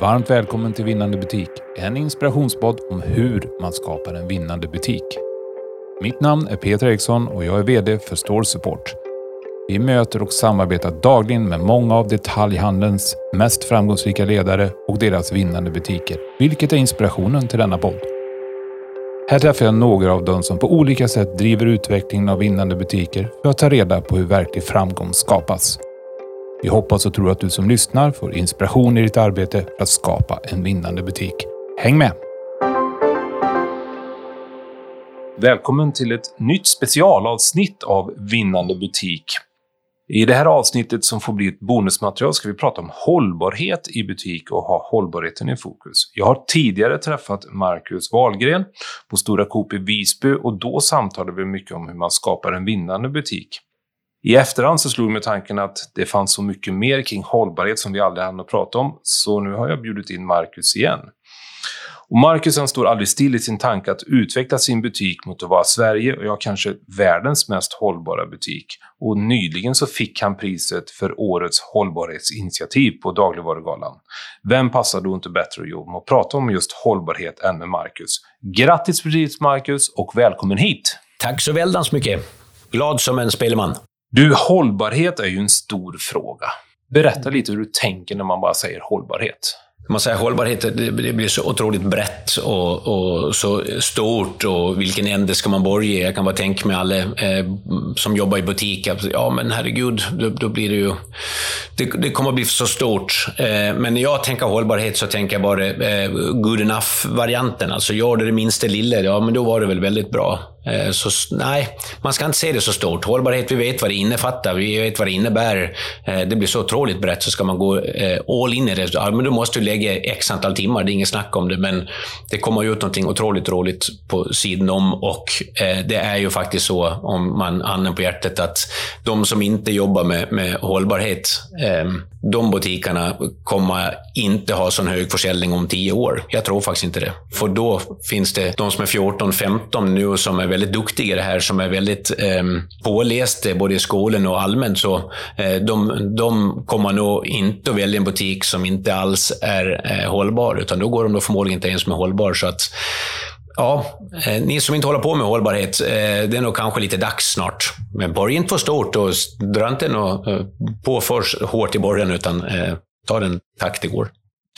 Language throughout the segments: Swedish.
varmt välkommen till Vinnande butik. En inspirationspodd om hur man skapar en vinnande butik. Mitt namn är Peter Eriksson och jag är VD för Store Support. Vi möter och samarbetar dagligen med många av detaljhandelns mest framgångsrika ledare och deras vinnande butiker, vilket är inspirationen till denna podd. Här träffar jag några av dem som på olika sätt driver utvecklingen av vinnande butiker för att ta reda på hur verklig framgång skapas. Vi hoppas och tror att du som lyssnar får inspiration i ditt arbete för att skapa en vinnande butik. Häng med! Välkommen till ett nytt specialavsnitt av Vinnande butik. I det här avsnittet som får bli ett bonusmaterial ska vi prata om hållbarhet i butik och ha hållbarheten i fokus. Jag har tidigare träffat Marcus Wahlgren på Stora Coop i Visby och då samtalade vi mycket om hur man skapar en vinnande butik. I efterhand så slog mig tanken att det fanns så mycket mer kring hållbarhet som vi aldrig hann att prata om, så nu har jag bjudit in Marcus igen. Och Marcus han står aldrig still i sin tanke att utveckla sin butik mot att vara Sverige och ja, kanske världens mest hållbara butik. Och nyligen så fick han priset för årets hållbarhetsinitiativ på Dagligvarugalan. Vem passar då inte bättre att jobba med att prata om just hållbarhet än med Marcus? Grattis precis Marcus och välkommen hit! Tack så väldans mycket! Glad som en spelman. Du, hållbarhet är ju en stor fråga. Berätta lite hur du tänker när man bara säger hållbarhet man säger hållbarhet, det, blir så otroligt brett och, och, så stort och vilken ände ska man börja i? Jag kan bara tänka mig alla eh, som jobbar i butik, ja men herregud, då, då blir det ju... Det, det, kommer att bli så stort. Eh, men när jag tänker hållbarhet så tänker jag bara eh, good enough-varianten. Alltså gör det det minsta lilla, ja men då var det väl väldigt bra. Eh, så nej, man ska inte se det så stort. Hållbarhet, vi vet vad det innefattar, vi vet vad det innebär. Eh, det blir så otroligt brett, så ska man gå eh, all in i det, ja, men då måste du lägga x antal timmar, det är inget snack om det, men det kommer ut någonting otroligt roligt på sidan om och det är ju faktiskt så, om man handen på hjärtat, att de som inte jobbar med, med hållbarhet, de butikerna kommer inte ha sån hög försäljning om tio år. Jag tror faktiskt inte det. För då finns det de som är 14-15 nu som är väldigt duktiga i det här, som är väldigt ehm, eh, pålästa både i skolan och allmänt, så eh, de, de kommer nog inte att välja en butik som inte alls är eh, hållbar, utan då går de då förmodligen inte ens med hållbar. Så att, Ja, eh, ni som inte håller på med hållbarhet, eh, det är nog kanske lite dags snart. Men börja inte för stort och dra inte eh, på för hårt i början, utan eh, ta den takt det går.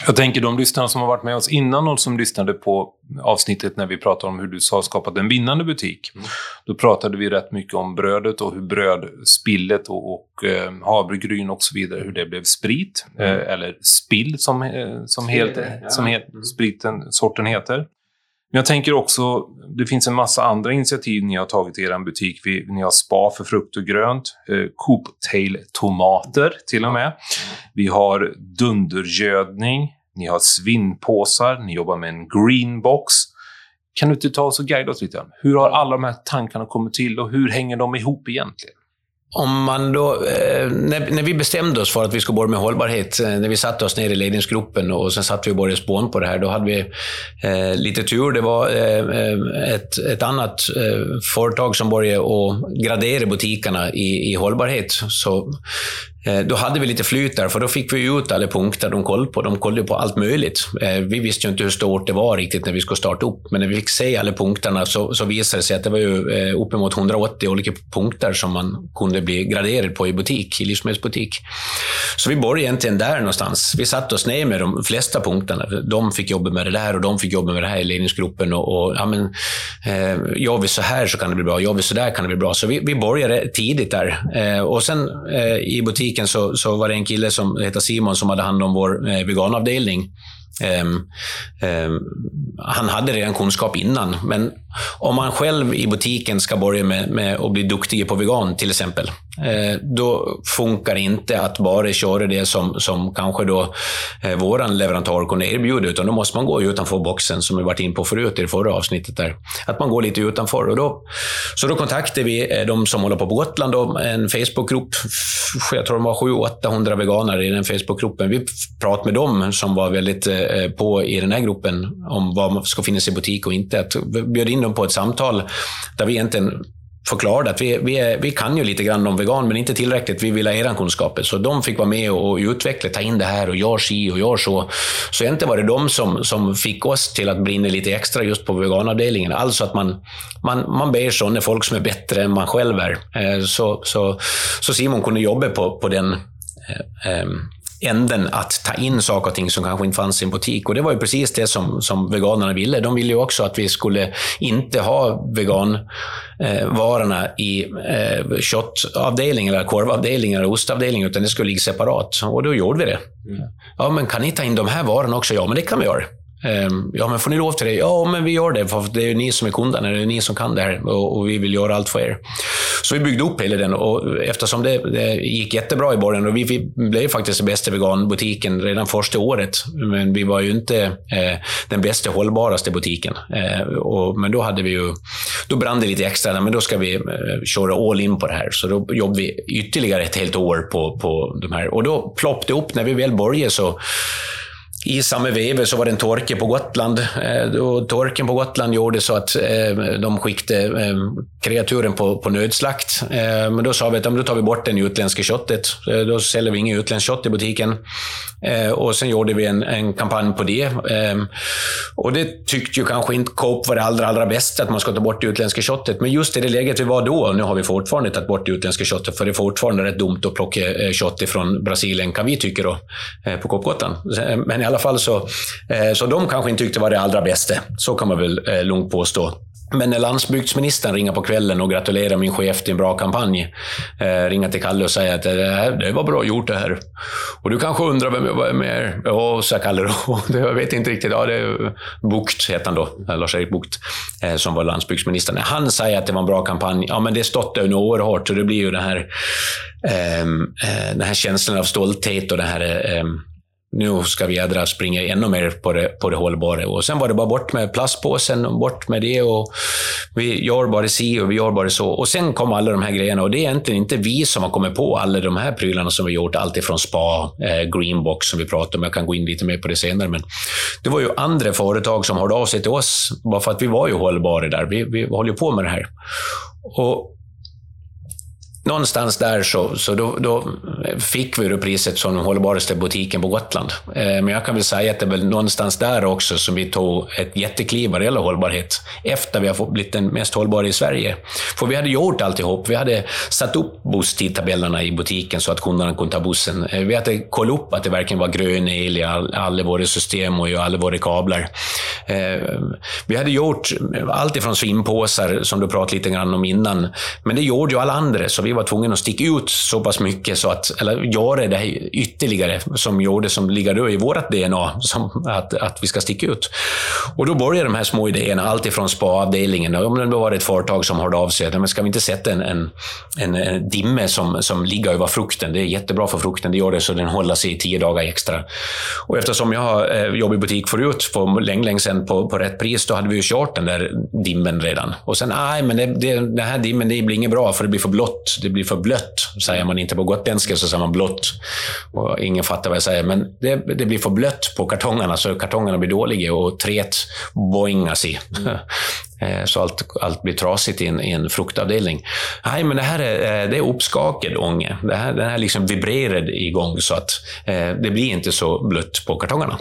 Jag tänker de lyssnarna som har varit med oss innan och som lyssnade på avsnittet när vi pratade om hur du har skapat en vinnande butik. Mm. Då pratade vi rätt mycket om brödet och hur brödspillet och, och eh, havregryn och så vidare, hur det blev sprit. Mm. Eh, eller spill som, eh, som, helt, ja. som helt, mm. spriten, sorten heter. Men jag tänker också, det finns en massa andra initiativ ni har tagit i er butik. Vi, ni har spa för frukt och grönt, eh, Cooptail-tomater till och med. Vi har dundergödning, ni har svinnpåsar, ni jobbar med en greenbox. Kan du inte ta oss och guida oss lite? Hur har alla de här tankarna kommit till och hur hänger de ihop egentligen? Om man då, eh, när, när, vi bestämde oss för att vi skulle börja med hållbarhet, eh, när vi satte oss ner i ledningsgruppen och sen satt vi och började spåna på det här, då hade vi eh, lite tur. Det var eh, eh ett, ett annat eh, företag som började och gradera butikerna i, i hållbarhet. Så Eh, då hade vi lite flyt där, för då fick vi ut alla punkter de kollade på. De kollade på allt möjligt. Eh, vi visste ju inte hur stort det var riktigt när vi skulle starta upp, men när vi fick se alla punkterna så, så visade det sig att det var ju eh, uppemot 180 olika punkter som man kunde bli graderad på i butik, i livsmedelsbutik. Så vi började egentligen där någonstans. Vi satte oss ner med de flesta punkterna. De fick jobba med det där och de fick jobba med det här i ledningsgruppen. Och, och ja, men, eh, gör vi så här så kan det bli bra, gör vi så där kan det bli bra. Så vi, vi började tidigt där. Eh, och sen eh, i butik butiken så, så var det en kille som heter Simon som hade hand om vår eh, veganavdelning. Um, um, han hade redan kunskap innan, men om man själv i butiken ska börja med, med att bli duktig på vegan till exempel, eh, då funkar det inte att bara köra det som, som kanske då eh, våran leverantör kunde erbjuda, utan då måste man gå utanför boxen, som vi varit in på förut i det förra avsnittet. där. Att man går lite utanför. Och då, så då kontaktade vi eh, de som håller på på Gotland, då, en Facebookgrupp. Jag tror de var 700-800 veganer i den Facebookgruppen. Vi pratade med dem som var väldigt eh, Eh, på i den här gruppen om vad man ska finnas i butik och inte. Att bjöd in dem på ett samtal där vi egentligen förklarade att vi, vi, är, vi kan ju lite grann om vegan, men inte tillräckligt. Vi vill ha era kunskaper. Så de fick vara med och utveckla, ta in det här och gör si och gör så. Så egentligen var det de som, som fick oss till att brinna lite extra just på veganavdelningen. Alltså att man, man, man ber sådana folk som är bättre än man själv är. Eh, så, så, så Simon kunde jobba på, på den eh, änden att ta in saker och ting som kanske inte fanns i en butik. Och det var ju precis det som, som veganerna ville. De ville ju också att vi skulle inte ha veganvarorna eh, i eh, köttavdelningen, eller korvavdelningen eller ostavdelningen, utan det skulle ligga separat. Och då gjorde vi det. Mm. Ja, men kan ni ta in de här varorna också? Ja, men det kan vi göra. Ehm, ja, men får ni lov till det? Ja, men vi gör det, för det är ni som är kunderna, det är ni som kan det här och vi vill göra allt för er. Så vi byggde upp hela den och eftersom det, det gick jättebra i början och vi, vi blev faktiskt den bästa veganbutiken redan första året, men vi var ju inte eh, den bästa hållbaraste butiken. Eh, och, men då hade vi ju, då brann det lite extra, men då ska vi eh, köra all in på det här. Så då jobbade vi ytterligare ett helt år på, på de här och då ploppade det upp, när vi väl började så i samma veve så var det en torke på Gotland. Eh, och torken på Gotland gjorde så att eh, de skickade eh, kreaturen på, på nödslakt. Eh, men då sa vi att då tar vi bort det utländska köttet. Eh, då säljer vi inget utländskt kött i butiken. Eh, och sen gjorde vi en, en kampanj på det. Och det tyckte ju kanske inte Coop var det allra, allra bästa, att man ska ta bort det utländska köttet. Men just i det läget vi var då, nu har vi fortfarande tagit bort det utländska köttet, för det är fortfarande rätt dumt att plocka kött ifrån Brasilien, kan vi tycka då, på Coop Gotland. Men i alla fall så, eh, så de kanske inte tyckte var det allra bästa. Så kan man väl eh, lugnt påstå. Men när landsbygdsministern ringer på kvällen och gratulerar min chef till en bra kampanj, eh, ringer till Kalle och säger att eh, det, det var bra gjort det här. Och du kanske undrar vem jag är med Ja, sa Kalle då. Jag vet inte riktigt. Ja, det är Bucht, heter han då. Eh, Lars-Erik Bucht, eh, som var landsbygdsminister. När han säger att det var en bra kampanj, ja men det stått där oerhört. Så det blir ju den här, ehm, eh, den här känslan av stolthet och det här eh, ehm, nu ska vi jädra springa ännu mer på det, på det hållbara. Och sen var det bara bort med plastpåsen, och bort med det och vi gör bara si och vi gör bara så. Och sen kom alla de här grejerna och det är egentligen inte vi som har kommit på alla de här prylarna som vi gjort, alltifrån spa, eh, Greenbox som vi pratade om, jag kan gå in lite mer på det senare, men det var ju andra företag som hörde av sig till oss, bara för att vi var ju hållbara där. Vi, vi håller på med det här. Och någonstans där så, så då, då fick vi det priset som den hållbaraste butiken på Gotland. Eh, men jag kan väl säga att det är väl någonstans där också som vi tog ett jättekliv vad det gäller hållbarhet. Efter vi har blivit den mest hållbara i Sverige. För vi hade gjort alltihop. Vi hade satt upp busstidtabellerna i butiken så att kunderna kunde ta bussen. Eh, vi hade kollat upp att det verkligen var grön el i alla våra system och i alla våra kablar. Eh, vi hade gjort allt ifrån svimpåsar, som du pratade lite grann om innan, men det gjorde ju alla andra. Så vi var tvungna att sticka ut så pass mycket, så att, eller göra det ytterligare, som gjorde som ligger i vårt DNA, som att, att vi ska sticka ut. Och då började de här små idéerna, allt ifrån spaavdelningen, Om det var ett företag som hörde av sig, men ska vi inte sätta en, en, en, en dimme som, som ligger över frukten? Det är jättebra för frukten, det gör det så den håller sig i tio dagar extra. Och eftersom jag har eh, jobbat i butik förut, för länge, länge sedan, på, på rätt pris, då hade vi ju kört den där dimmen redan. Och sen, nej, men det, det, den här dimmen, det blir inget bra, för det blir för blått. Det blir för blött, säger man inte på gotländska, så säger man blått. Och ingen fattar vad jag säger, men det, det blir för blött på kartongerna, så kartongerna blir dåliga och träet boingas i. Mm. Eh, så allt, allt blir trasigt i en, i en fruktavdelning. Nej, men det här är, eh, det är uppskakad ånge. Det här, den här liksom vibrerar igång så att eh, det blir inte så blött på kartongerna.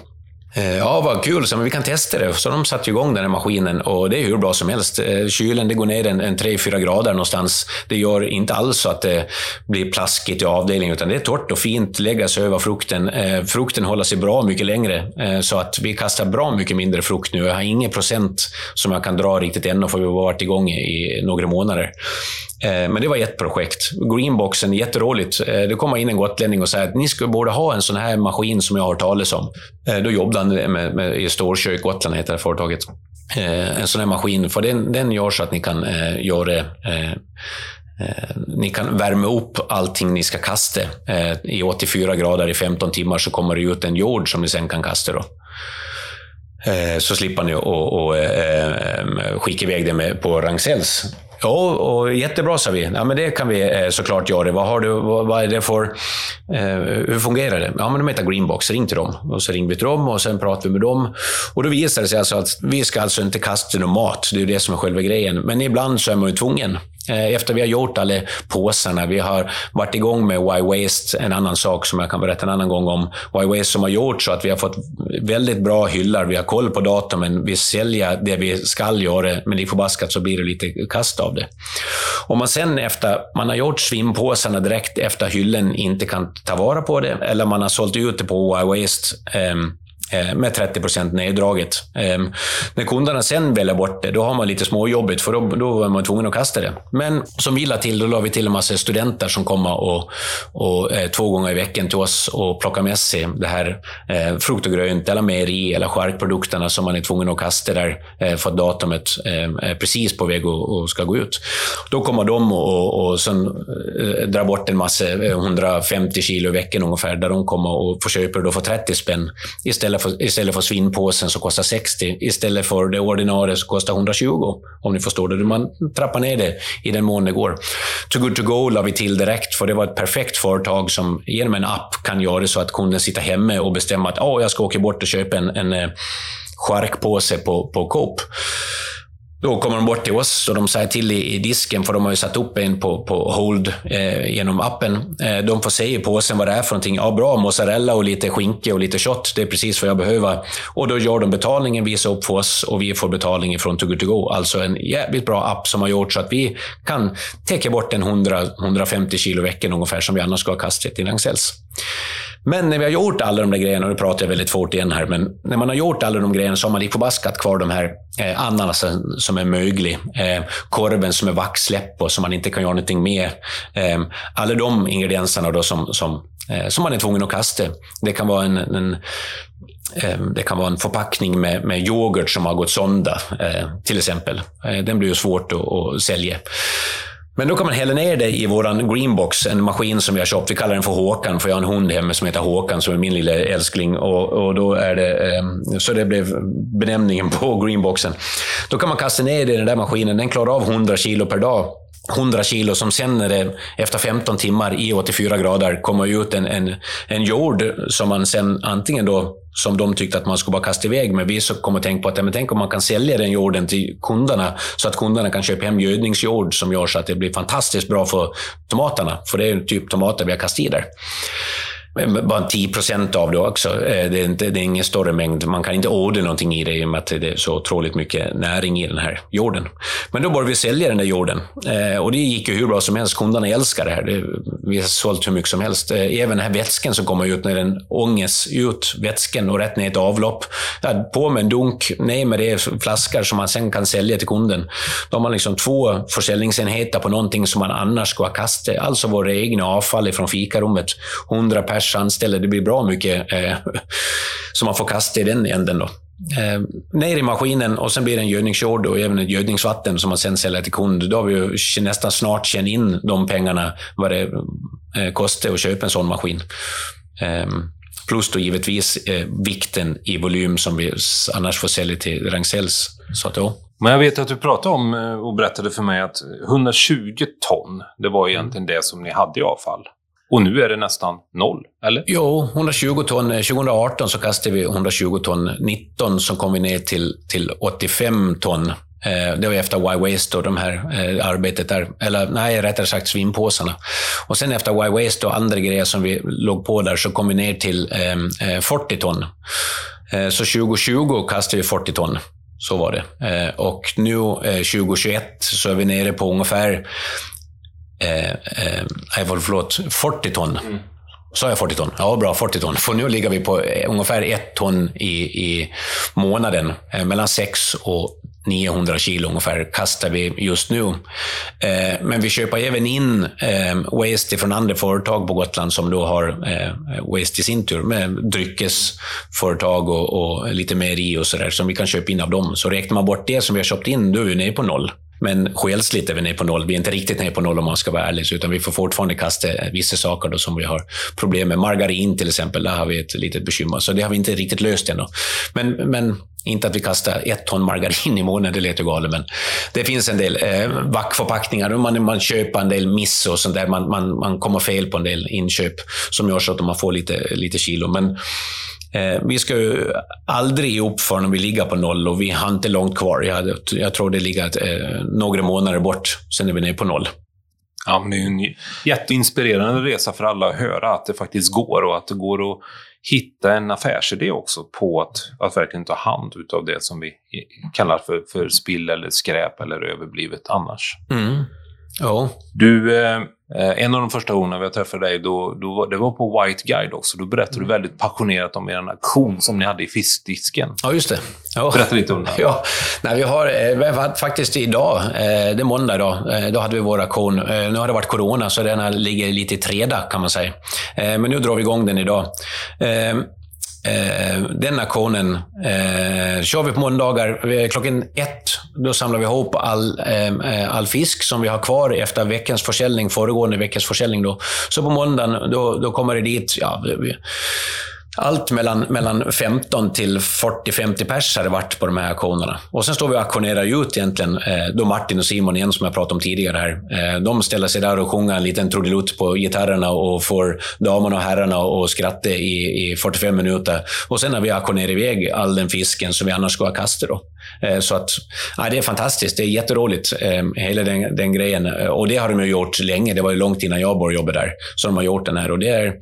Eh, ja, vad kul, så men vi kan testa det. Så de satte igång den här maskinen och det är hur bra som helst. Eh, kylen det går ner en, en 3-4 grader någonstans. Det gör inte alls så att det blir plaskigt i avdelningen, utan det är torrt och fint, läggas över frukten. Eh, frukten håller sig bra mycket längre, så att vi kastar bra mycket mindre frukt nu. Jag har ingen procent som jag kan dra riktigt ännu, för vi har varit igång i några månader. Eh, men det var ett projekt. Greenboxen, jätteroligt. Eh, det kommer in en gotlänning och säger att ni skulle borde ha en sån här maskin som jag har hört talas om. Eh, då jobbade han med, med, i Storkök, Gotland heter det företaget. En sån här maskin, för den, den gör så att ni kan eh, göra eh, ni kan värma upp allting ni ska kasta. Eh, I 84 grader i 15 timmar så kommer det ut en jord som ni sen kan kasta. Då. Eh, så slipper ni att skicka iväg det med, på Ragn-Sells Ja, och jättebra sa vi. Ja, men det kan vi eh, såklart göra. Vad, har du, vad, vad är det för... Eh, hur fungerar det? Ja, men de heter Greenbox. Ring till dem. Och så ringde vi till dem och sen pratade vi med dem. Och då visade det sig alltså att vi ska alltså inte kasta någon mat. Det är ju det som är själva grejen. Men ibland så är man ju tvungen. Eh, efter vi har gjort alla påsarna, vi har varit igång med Why Waste, en annan sak som jag kan berätta en annan gång om. Why Waste som har gjort så att vi har fått väldigt bra hyllar, vi har koll på datumen, vi säljer det vi ska göra, men i förbaskat så blir det lite kast av det. Om man sen efter man har gjort svimpåsarna direkt efter hyllen inte kan ta vara på det, eller man har sålt ut det på Why Waste, Eh, Eh, med 30 procent neddraget. Eh, när kunderna sen väljer bort det, då har man lite småjobbigt, för då, då är man tvungen att kasta det. Men som vi la till, då la vi till en massa studenter som kommer och, och eh, två gånger i veckan till oss och plockar med sig det här eh, frukt och grönt, eller mejeri eller charkprodukterna som man är tvungen att kasta där eh, för att datumet eh, är precis på väg och, och, ska gå ut. Då kommer de och, och, och sen eh, drar bort en massa, 150 kilo i veckan ungefär, där de kommer och får köpa det då för 30 spänn istället för, istället för svinnpåsen som kostar 60, istället för det ordinarie som kostar 120, om ni förstår det. Man trappar ner det i den mån det går. Too good to go la vi till direkt, för det var ett perfekt företag som genom en app kan göra så att kunden sitter hemma och bestämmer att oh, jag ska åka bort och köpa en, en eh, charkpåse på, på Coop. Då kommer de bort till oss och de säger till i, i disken, för de har ju satt upp en på, på hold eh, genom appen. Eh, de får se i påsen vad det är för någonting. Ja, bra, mozzarella och lite skinka och lite kött. Det är precis vad jag behöver. Och då gör de betalningen, visar upp för oss och vi får betalning från Too Good To Go. Alltså en jävligt bra app som har gjort så att vi kan täcka bort en 100-150 kilo i veckan ungefär, som vi annars skulle ha kastat i Ragn-Sells. Men när vi har gjort alla de där grejerna, och nu pratar jag väldigt fort igen här, men när man har gjort alla de grejerna så har man lik förbaskat kvar de här eh, ananasen alltså som är möglig, eh, korven som är vaxläpp och som man inte kan göra någonting med. Eh, alla de ingredienserna då som, som, eh, som man är tvungen att kasta. Det kan vara en, en eh, det kan vara en förpackning med, med yoghurt som har gått sönder, eh, till exempel. Eh, den blir ju svårt att, att sälja. Men då kan man hälla ner det i vår greenbox, en maskin som vi har köpt. Vi kallar den för Håkan, för jag har en hund hemma som heter Håkan, som är min lilla älskling. Och, och då är det, eh, så det blev benämningen på greenboxen. Då kan man kasta ner det i den där maskinen. Den klarar av 100 kilo per dag. 100 kilo som sen när det, efter 15 timmar i 84 grader kommer ut en, en, en jord som man sen antingen då, som de tyckte att man skulle bara kasta iväg, men vi så kommer att tänka på att ja, men tänk om man kan sälja den jorden till kunderna så att kunderna kan köpa hem gödningsjord som gör så att det blir fantastiskt bra för tomaterna. För det är typ tomater vi har kastat i där bara 10 procent av det också. Eh, det är, inte, det är ingen större mängd. Man kan inte odla någonting i det i och med att det är så otroligt mycket näring i den här jorden. Men då började vi sälja den där jorden. Eh, och det gick ju hur bra som helst. Kunderna älskar det här. Vi har sålt hur mycket som helst. Eh, även den här vätskan som kommer ut när den ångas ut, vätskan och rätt ner i ett avlopp. På med en dunk, ner med det flaskor som man sen kan sälja till kunden. Då har man liksom två försäljningsenheter på någonting som man annars skulle ha kastat. Alltså våra egna avfall från fikarummet. 100 personer pers anställda. Det blir bra mycket eh, som man får kasta i den änden. Då. Eh, ner i maskinen och sen blir det en gödningsjord och även ett gödningsvatten som man sen säljer till kund. Då har vi ju nästan snart känt in de pengarna, vad det eh, kostar att köpa en sån maskin. Eh, plus då givetvis eh, vikten i volym som vi annars får sälja till Ragn-Sells. Men jag vet att du pratade om eh, och berättade för mig att 120 ton, det var egentligen det som ni hade i avfall. Och nu är det nästan noll, eller? Jo, 120 ton. Eh, 2018 så kastade vi 120 ton. 19 så kom vi ner till, till 85 ton. Eh, det var efter Y-Waste och de här eh, arbetet där, eller nej, rättare sagt svimpåsarna. Och sen efter Y-Waste och andra grejer som vi låg på där så kom vi ner till eh, eh 40 ton. Eh, så 2020 kastade vi 40 ton. Så var det. Eh, och nu 2021 så är vi nere på ungefär eh, eh, förlåt, 40 ton. Mm. Sa jag 40 ton? Ja, bra, 40 ton. För nu ligger vi på eh, ungefär ett ton i, i månaden. Eh, mellan 6 och 900 kilo ungefär kastar vi just nu. Eh, men vi köper även in eh, waste från andra företag på Gotland som då har eh, waste i sin tur, med dryckesföretag och, och lite mejeri och sådär, som vi kan köpa in av dem. Så räknar man bort det som vi har köpt in, då är vi nere på noll. Men själsligt är vi nere på noll. Vi är inte riktigt nere på noll om man ska vara ärlig, utan vi får fortfarande kasta vissa saker då som vi har problem med. Margarin till exempel, där har vi ett litet bekymmer. Så det har vi inte riktigt löst ännu. Men, men inte att vi kastar ett ton margarin i månaden, det låter galet, men det finns en del eh, vackförpackningar. Man, man köper en del miss och sånt där. Man, man, man kommer fel på en del inköp som gör så att man får lite, lite kilo. Men Eh, vi ska ju aldrig upp förrän vi ligger på noll och vi har inte långt kvar. Jag, jag tror det ligger eh, några månader bort, sen är vi nere på noll. Ja, men det är en jätteinspirerande resa för alla att höra att det faktiskt går och att det går att hitta en affärsidé också på att, att verkligen ta hand av det som vi kallar för, för spill eller skräp eller överblivet annars. Mm. Ja. Du, eh, en av de första gångerna vi träffade dig, då, då, det var på White Guide också. Då berättade mm. du väldigt passionerat om er aktion som ni hade i fiskdisken. Ja, just det. Ja. Berätta lite om det. Ja, Nej, vi har, eh, vi har faktiskt idag, eh, det är måndag idag, eh, då hade vi vår aktion. Nu har det varit corona, så den ligger lite i träda kan man säga. Men nu drar vi igång den idag. Eh, den aktionen eh, kör vi på måndagar. Klockan ett då samlar vi ihop all, eh, eh, all fisk som vi har kvar efter veckans försäljning, föregående veckans försäljning. Då. Så på måndagen då, då kommer det dit ja, allt mellan, mellan 15 till 40-50 pers har det varit på de här auktionerna. Och sen står vi och auktionerar ut egentligen, eh, då Martin och Simon igen som jag pratade om tidigare här. Eh, de ställer sig där och sjunger en liten trudelutt på gitarrerna och får damerna och herrarna att skratta i, i 45 minuter. Och sen har vi auktionerat iväg all den fisken som vi annars skulle ha kastat. Då. Eh, så att, ja, det är fantastiskt. Det är jätteroligt, eh, hela den, den grejen. Eh, och det har de ju gjort länge. Det var ju långt innan jag började jobba där. Så de har gjort den här. Och det, är,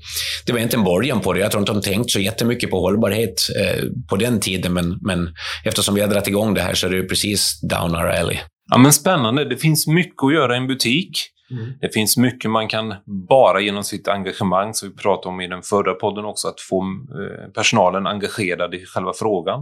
det var inte en början på det. Jag tror inte de tänkt så jättemycket på hållbarhet eh, på den tiden. Men, men eftersom vi har dragit igång det här så är det precis down our alley. Ja, men spännande. Det finns mycket att göra i en butik. Mm. Det finns mycket man kan bara genom sitt engagemang, som vi pratade om i den förra podden också, att få eh, personalen engagerad i själva frågan.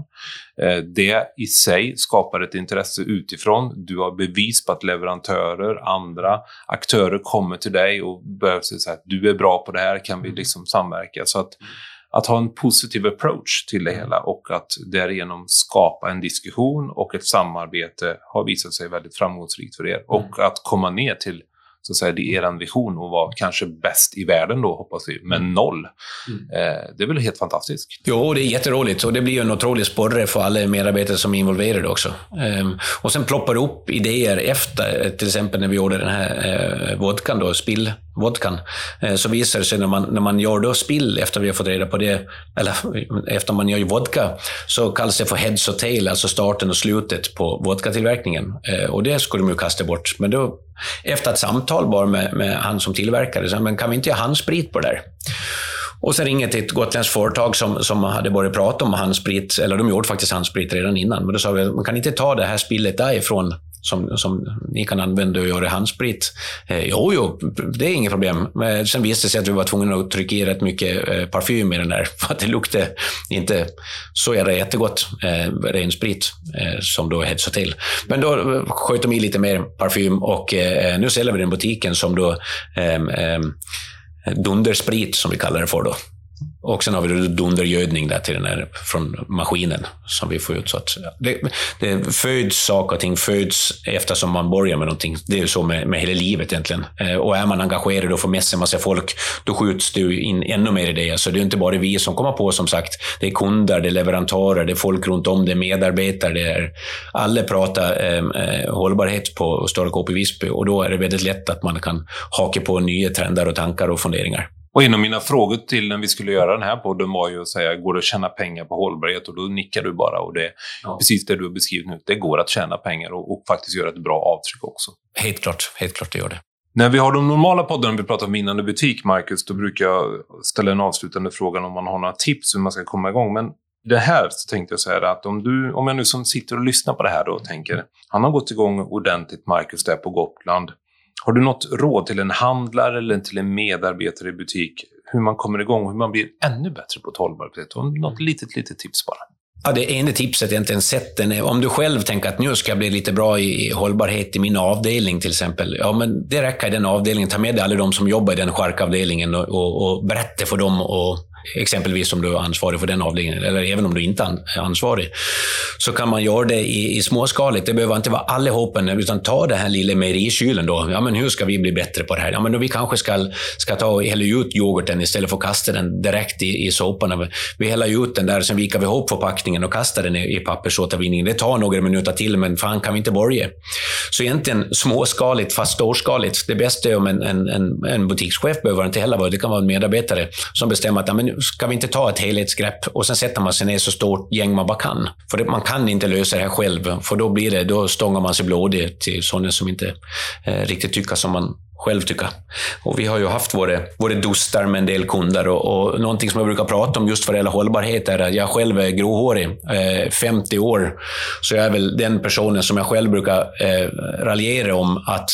Eh, det i sig skapar ett intresse utifrån. Du har bevis på att leverantörer, andra aktörer kommer till dig och börjar säga att du är bra på det här, kan vi mm. liksom samverka? Så att, att ha en positiv approach till det hela och att därigenom skapa en diskussion och ett samarbete har visat sig väldigt framgångsrikt för er. Mm. Och att komma ner till så att säga, det är er vision att vara kanske bäst i världen då, hoppas vi, men mm. noll. Mm. Eh, det är väl helt fantastiskt? Jo, det är jätteroligt och det blir en otrolig sporre för alla medarbetare som är involverade också. Ehm, och sen ploppar det upp idéer efter, till exempel när vi gjorde den här eh, vodkan, då, spill vodkan, eh, så visar det sig när man, när man gör då spill, efter vi har fått reda på det, eller efter man gör vodka, så kallas det för heads och tail, alltså starten och slutet på vodkatillverkningen. Eh, och det skulle de ju kasta bort. Men då, efter ett samtal bara med, med han som tillverkade, så men kan vi inte göra handsprit på det där? Och sen ringer till ett gotländskt företag som, som hade börjat prata om handsprit, eller de gjorde faktiskt handsprit redan innan, men då sa vi man kan inte ta det här spillet därifrån som, som ni kan använda och göra handsprit. Eh, jo, jo, det är inget problem. Men sen visade det sig att vi var tvungna att trycka i rätt mycket eh, parfym i den där, för att det luktade inte så jävla jättegott, eh, ren sprit, eh, som då hetsade till. Men då eh, sköt de i lite mer parfym och eh, nu säljer vi den butiken som då eh, eh, Dundersprit, som vi kallar det för då. Och sen har vi dundergödning där till den här, från maskinen som vi får ut. Så att det, det föds saker och ting föds eftersom man börjar med någonting. Det är ju så med, med hela livet egentligen. Eh, och är man engagerad och får med sig en massa folk, då skjuts det in ännu mer idéer. Så det är inte bara vi som kommer på, som sagt. Det är kunder, det är leverantörer, det är folk runt om, det är medarbetare. Det är, alla pratar eh, eh hållbarhet på Stora Coop i Visby och då är det väldigt lätt att man kan haka på nya trender och tankar och funderingar. Och en av mina frågor till när vi skulle göra den här podden var ju att säga, går det att tjäna pengar på hållbarhet? Och då nickar du bara. Och det är ja. precis det du har beskrivit nu. Det går att tjäna pengar och, och, faktiskt göra ett bra avtryck också. Helt klart, helt klart det gör det. När vi har de normala poddarna, vi pratar om vinnande butik, Marcus, då brukar jag ställa en avslutande fråga om man har några tips hur man ska komma igång. Men det här så tänkte jag säga att om, du, om jag nu som sitter och lyssnar på det här då och tänker, han har gått igång ordentligt, Marcus, där på Gotland. Har du något råd till en handlare eller till en medarbetare i butik hur man kommer igång och hur man blir ännu bättre på hållbarhet? Något litet, litet tips bara. Ja, det ena tipset egentligen, sätt den. Om du själv tänker att nu ska jag bli lite bra i hållbarhet i min avdelning till exempel. Ja, men det räcker i den avdelningen. Ta med dig alla de som jobbar i den charkavdelningen och, och, och berätta för dem och exempelvis om du är ansvarig för den avdelningen, eller även om du inte är ansvarig, så kan man göra det i, i småskaligt. Det behöver inte vara allihopa, utan ta den här lilla mejerikylen då. Ja, men hur ska vi bli bättre på det här? Ja, men då vi kanske ska, ska ta och hälla ut yoghurten istället för att kasta den direkt i, i soporna. Vi häller ut den där, sen vikar vi ihop förpackningen och kastar den i, i pappersåtervinningen. Det tar några minuter till, men fan kan vi inte börja? Så egentligen småskaligt fast storskaligt. Det bästa är om en, en, en, en butikschef behöver inte heller vara, det kan vara en medarbetare som bestämmer att ja, men ska vi inte ta ett helhetsgrepp och sen sätter man sig ner så stort gäng man bara kan. För det, man kan inte lösa det här själv, för då blir det, då stångar man sig blodig till sådana som inte eh, riktigt tycker som man själv tycka. Och vi har ju haft våra, våra dustar med en del kunder och, och någonting som jag brukar prata om just vad det gäller hållbarhet är att jag själv är gråhårig, eh, 50 år. Så jag är väl den personen som jag själv brukar eh, raljera om att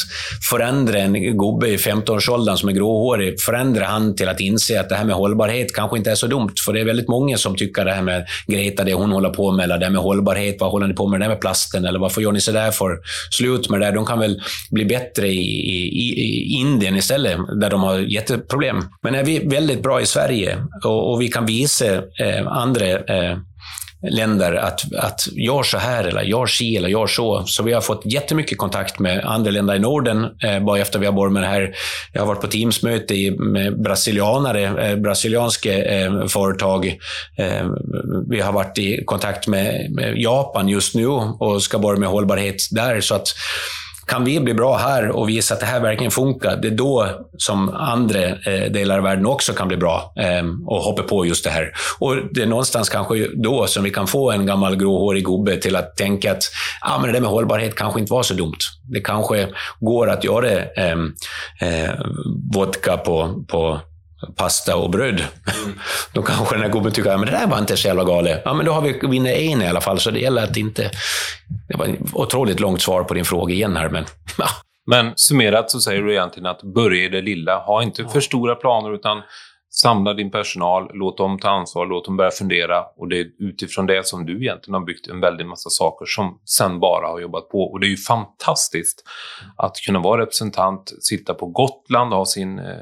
förändra en gubbe i 15-årsåldern som är gråhårig, förändra han till att inse att det här med hållbarhet kanske inte är så dumt. För det är väldigt många som tycker det här med Greta, det hon håller på med, eller det här med hållbarhet, vad håller ni på med det här med plasten, eller varför gör ni så där för? Slut med det där. De kan väl bli bättre i, i, i Indien istället, där de har jätteproblem. Men är vi väldigt bra i Sverige och, och vi kan visa eh, andra eh, länder att, att gör så här, eller gör si, eller gör så. Så vi har fått jättemycket kontakt med andra länder i Norden, eh, bara efter vi har börjat med det här. Jag har varit på Teamsmöte med brasilianare, eh, brasilianska eh, företag. Eh, vi har varit i kontakt med, med Japan just nu och ska börja med hållbarhet där. Så att kan vi bli bra här och visa att det här verkligen funkar, det är då som andra eh, delar av världen också kan bli bra eh, och hoppa på just det här. Och det är någonstans kanske då som vi kan få en gammal gråhårig gubbe till att tänka att ah, men det där med hållbarhet kanske inte var så dumt. Det kanske går att göra eh, eh, vodka på, på pasta och bröd. Mm. Då kanske den här gubben tycker att det där var inte så jävla galet. Ja, men då har vi vunnit en i alla fall, så det gäller att inte... Det var ett otroligt långt svar på din fråga igen här, men... Ja. Men summerat så säger du egentligen att börja i det lilla. Ha inte för stora planer, utan Samla din personal, låt dem ta ansvar, låt dem börja fundera och det är utifrån det som du egentligen har byggt en väldig massa saker som sen bara har jobbat på. Och det är ju fantastiskt att kunna vara representant, sitta på Gotland, ha sin eh,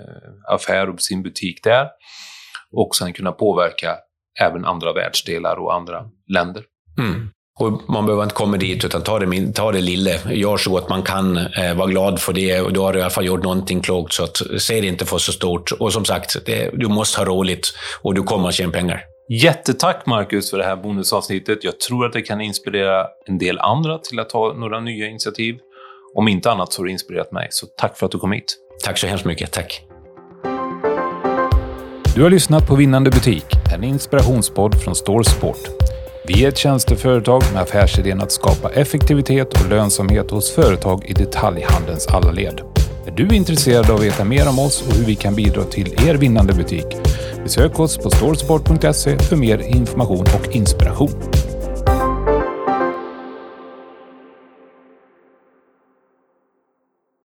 affär och sin butik där och sen kunna påverka även andra världsdelar och andra länder. Mm. Och man behöver inte komma dit, utan ta det, ta det lilla. Gör så gott man kan. Eh, var glad för det. Och då har du i alla fall gjort någonting klokt. Så att, se det inte för så stort. Och som sagt, det, du måste ha roligt och du kommer att tjäna pengar. Jättetack Marcus för det här bonusavsnittet. Jag tror att det kan inspirera en del andra till att ta några nya initiativ. Om inte annat så har det inspirerat mig. Så tack för att du kom hit. Tack så hemskt mycket. Tack. Du har lyssnat på Vinnande butik, en inspirationspodd från Store Sport. Vi är ett tjänsteföretag med affärsidén att skapa effektivitet och lönsamhet hos företag i detaljhandelns alla led. Är du intresserad av att veta mer om oss och hur vi kan bidra till er vinnande butik? Besök oss på storesport.se för mer information och inspiration.